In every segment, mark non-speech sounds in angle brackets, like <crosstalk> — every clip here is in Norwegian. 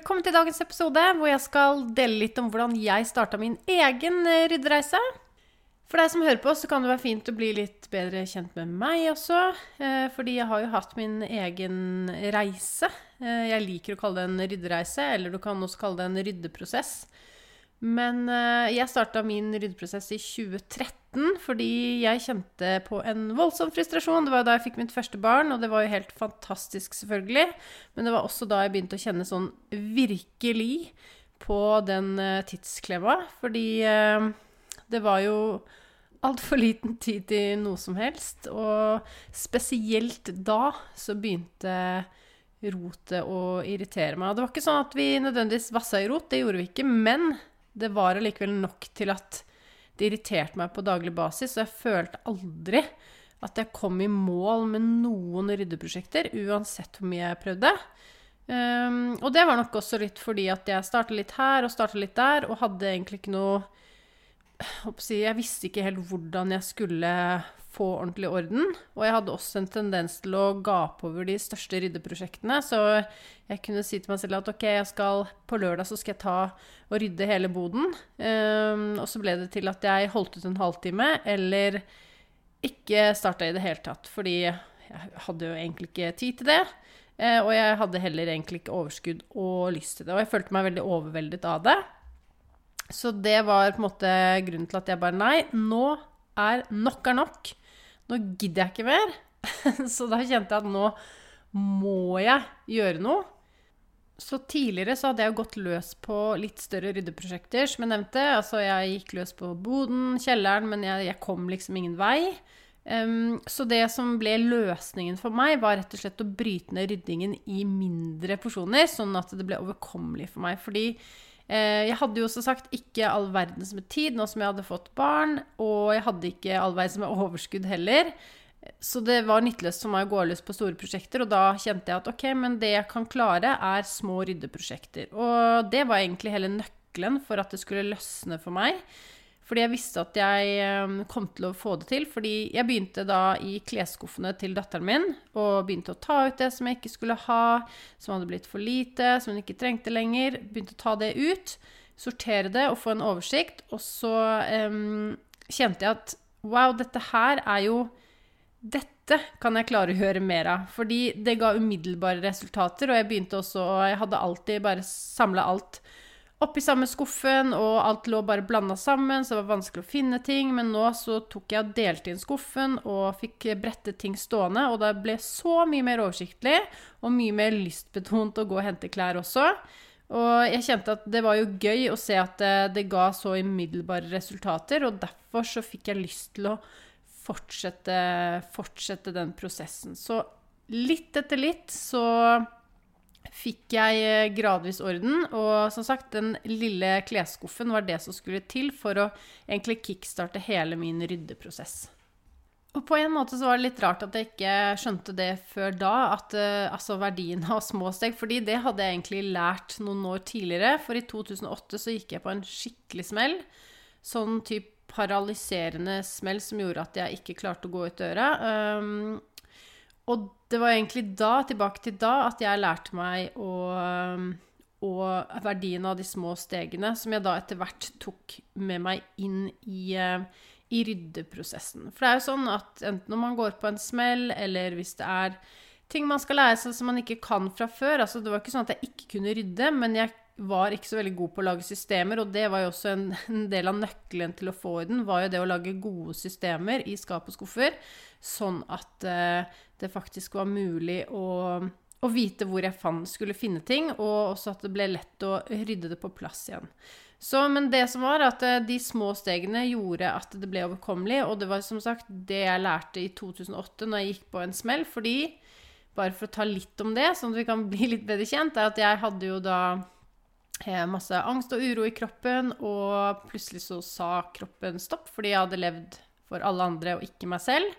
Velkommen til dagens episode, hvor jeg skal dele litt om hvordan jeg starta min egen eh, ryddereise. For deg som hører på, så kan det være fint å bli litt bedre kjent med meg også. Eh, fordi jeg har jo hatt min egen reise. Eh, jeg liker å kalle det en ryddereise, eller du kan også kalle det en ryddeprosess. Men jeg starta min ryddeprosess i 2013 fordi jeg kjente på en voldsom frustrasjon. Det var da jeg fikk mitt første barn, og det var jo helt fantastisk, selvfølgelig. Men det var også da jeg begynte å kjenne sånn virkelig på den tidsklemma. Fordi det var jo altfor liten tid til noe som helst. Og spesielt da så begynte rotet å irritere meg. Og det var ikke sånn at vi nødvendigvis vassa i rot, det gjorde vi ikke. Men det var allikevel nok til at det irriterte meg på daglig basis. Og jeg følte aldri at jeg kom i mål med noen ryddeprosjekter, uansett hvor mye jeg prøvde. Um, og det var nok også litt fordi at jeg starta litt her og starta litt der, og hadde egentlig ikke noe Jeg visste ikke helt hvordan jeg skulle få ordentlig orden. Og jeg hadde også en tendens til å gape over de største ryddeprosjektene. Så jeg kunne si til meg selv at ok, skal, på lørdag så skal jeg ta og rydde hele boden. Um, og så ble det til at jeg holdt ut en halvtime, eller ikke starta i det hele tatt. Fordi jeg hadde jo egentlig ikke tid til det. Uh, og jeg hadde heller egentlig ikke overskudd og lyst til det. Og jeg følte meg veldig overveldet av det. Så det var på en måte grunnen til at jeg bare Nei, nå er nok er nok. Nå gidder jeg ikke mer. <laughs> så da kjente jeg at nå må jeg gjøre noe. Så tidligere så hadde jeg jo gått løs på litt større ryddeprosjekter, som jeg nevnte. Altså jeg gikk løs på boden, kjelleren, men jeg, jeg kom liksom ingen vei. Um, så det som ble løsningen for meg, var rett og slett å bryte ned ryddingen i mindre porsjoner, sånn at det ble overkommelig for meg. Fordi jeg hadde jo som sagt ikke all verdens med tid nå som jeg hadde fått barn, og jeg hadde ikke all verdens med overskudd heller. Så det var nytteløst for meg å gå løs på store prosjekter, og da kjente jeg at ok, men det jeg kan klare, er små ryddeprosjekter. Og det var egentlig hele nøkkelen for at det skulle løsne for meg. Fordi jeg visste at jeg ehm, kom til å få det til. Fordi jeg begynte da i klesskuffene til datteren min og begynte å ta ut det som jeg ikke skulle ha, som hadde blitt for lite, som hun ikke trengte lenger. Begynte å ta det ut, sortere det og få en oversikt. Og så um, kjente jeg at wow, dette her er jo dette kan jeg klare å høre mer av. Fordi det ga umiddelbare resultater, og jeg begynte også Og jeg hadde alltid bare samla alt oppi samme skuffen, og alt lå bare blanda sammen, så det var vanskelig å finne ting. Men nå så tok jeg og delte inn skuffen og fikk brettet ting stående, og det ble så mye mer oversiktlig og mye mer lystbetont å gå og hente klær også. Og jeg kjente at det var jo gøy å se at det, det ga så umiddelbare resultater, og derfor så fikk jeg lyst til å fortsette, fortsette den prosessen. Så litt etter litt så fikk jeg eh, gradvis orden. Og som sagt, den lille klesskuffen var det som skulle til for å egentlig kickstarte hele min ryddeprosess. Og på en måte så var det litt rart at jeg ikke skjønte det før da, at, uh, altså verdien av små steg. fordi det hadde jeg egentlig lært noen år tidligere. For i 2008 så gikk jeg på en skikkelig smell. Sånn type paralyserende smell som gjorde at jeg ikke klarte å gå ut døra. Um, og det var egentlig da, tilbake til da, at jeg lærte meg å og verdien av de små stegene, som jeg da etter hvert tok med meg inn i, uh, i ryddeprosessen. For det er jo sånn at enten når man går på en smell, eller hvis det er ting man skal lære seg som man ikke kan fra før altså Det var ikke sånn at jeg ikke kunne rydde, men jeg var ikke så veldig god på å lage systemer, og det var jo også en, <laughs> en del av nøkkelen til å få orden, den, var jo det å lage gode systemer i skap og skuffer, sånn at uh, det faktisk var mulig å, å vite hvor jeg fant, skulle finne ting, og også at det ble lett å rydde det på plass igjen. Så, men det som var, at uh, de små stegene gjorde at det ble overkommelig, og det var som sagt det jeg lærte i 2008 når jeg gikk på en smell, fordi bare for å ta litt om det, sånn at vi kan <laughs> bli litt bedre kjent, er at jeg hadde jo da Eh, masse angst og uro i kroppen, og plutselig så sa kroppen stopp fordi jeg hadde levd for alle andre og ikke meg selv.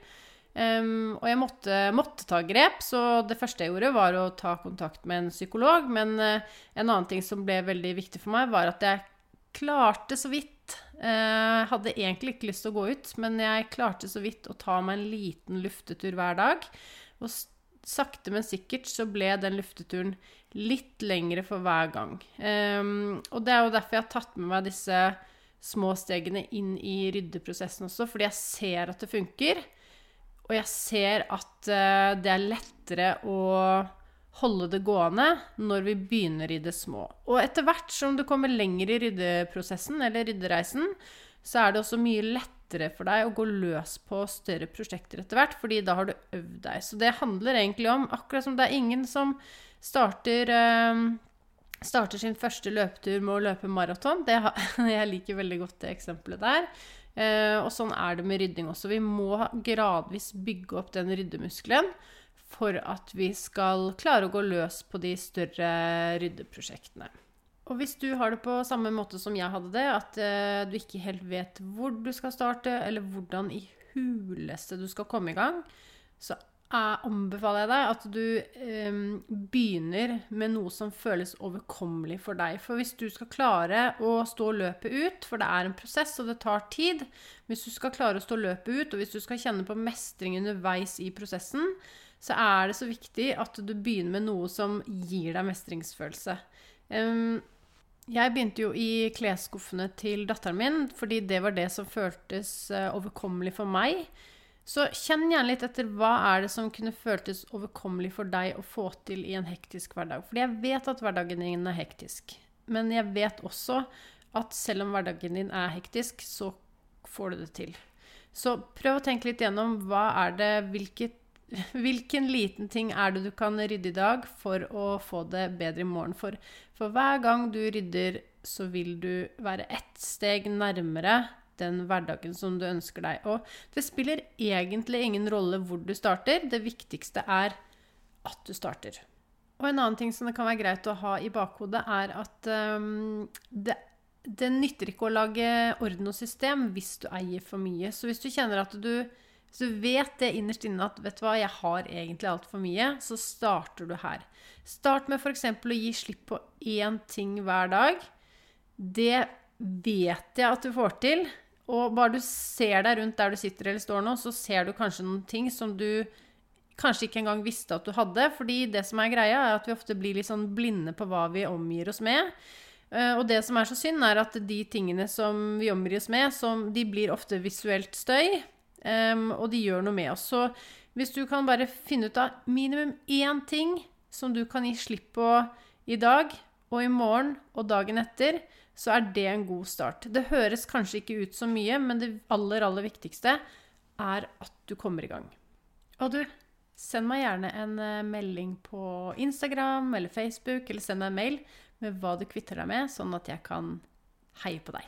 Um, og jeg måtte, måtte, ta grep, så det første jeg gjorde, var å ta kontakt med en psykolog. Men uh, en annen ting som ble veldig viktig for meg, var at jeg klarte så vidt uh, Hadde egentlig ikke lyst til å gå ut, men jeg klarte så vidt å ta meg en liten luftetur hver dag. Og sakte, men sikkert så ble den lufteturen litt lengre for hver gang. Um, og det er jo derfor jeg har tatt med meg disse små stegene inn i ryddeprosessen også, fordi jeg ser at det funker. Og jeg ser at uh, det er lettere å holde det gående når vi begynner i det små. Og etter hvert som du kommer lenger i ryddeprosessen, eller ryddereisen, så er det også mye lettere for deg å gå løs på større prosjekter etter hvert, fordi da har du øvd deg. Så det handler egentlig om, akkurat som det er ingen som starter, eh, starter sin første løpetur med å løpe maraton. <laughs> Jeg liker veldig godt det eksempelet der. Uh, og sånn er det med rydding også. Vi må gradvis bygge opp den ryddemuskelen for at vi skal klare å gå løs på de større ryddeprosjektene. Og hvis du har det på samme måte som jeg hadde det, at uh, du ikke helt vet hvor du skal starte, eller hvordan i huleste du skal komme i gang, så jeg anbefaler jeg deg at du um, begynner med noe som føles overkommelig for deg. For hvis du skal klare å stå løpet ut, for det er en prosess og det tar tid Hvis du skal klare å stå løpet ut, og hvis du skal kjenne på mestring underveis i prosessen, så er det så viktig at du begynner med noe som gir deg mestringsfølelse. Um, jeg begynte jo i klesskuffene til datteren min, fordi det var det som føltes uh, overkommelig for meg. Så kjenn gjerne litt etter hva er det som kunne føltes overkommelig for deg å få til i en hektisk hverdag. Fordi jeg vet at hverdagen din er hektisk. Men jeg vet også at selv om hverdagen din er hektisk, så får du det til. Så prøv å tenke litt gjennom hva er det, hvilket Hvilken liten ting er det du kan rydde i dag for å få det bedre i morgen? For, for hver gang du rydder, så vil du være ett steg nærmere den hverdagen som du ønsker deg. Og det spiller egentlig ingen rolle hvor du starter. Det viktigste er at du starter. Og en annen ting som det kan være greit å ha i bakhodet, er at um, det, det nytter ikke å lage orden og system hvis du eier for mye. Så hvis du kjenner at du hvis du vet det innerst inne at vet du hva, jeg har egentlig altfor mye, så starter du her. Start med f.eks. å gi slipp på én ting hver dag. Det vet jeg at du får til. Og bare du ser deg rundt der du sitter eller står nå, så ser du kanskje noen ting som du kanskje ikke engang visste at du hadde. Fordi det som er greia, er at vi ofte blir litt sånn blinde på hva vi omgir oss med. Eh, og det som er så synd, er at de tingene som vi omgir oss med, som, de blir ofte visuelt støy. Um, og de gjør noe med oss. Så hvis du kan bare finne ut av minimum én ting som du kan gi slipp på i dag og i morgen og dagen etter, så er det en god start. Det høres kanskje ikke ut så mye, men det aller, aller viktigste er at du kommer i gang. Og du, send meg gjerne en eh, melding på Instagram eller Facebook, eller send meg en mail med hva du kvitter deg med, sånn at jeg kan heie på deg.